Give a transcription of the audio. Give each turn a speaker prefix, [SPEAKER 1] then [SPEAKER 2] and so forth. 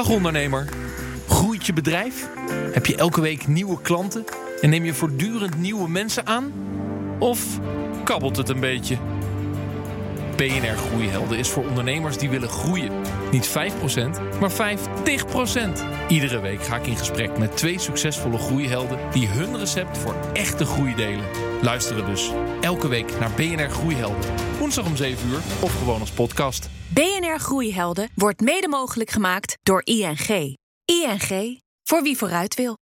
[SPEAKER 1] Dag ondernemer. Groeit je bedrijf? Heb je elke week nieuwe klanten en neem je voortdurend nieuwe mensen aan? Of kabbelt het een beetje? BNR Groeihelden is voor ondernemers die willen groeien. Niet 5%, maar 50%. Iedere week ga ik in gesprek met twee succesvolle groeihelden die hun recept voor echte groei delen. Luisteren dus elke week naar BNR Groeihelden. Woensdag om 7 uur of gewoon als podcast.
[SPEAKER 2] BNR Groeihelden wordt mede mogelijk gemaakt door ING. ING, voor wie vooruit wil.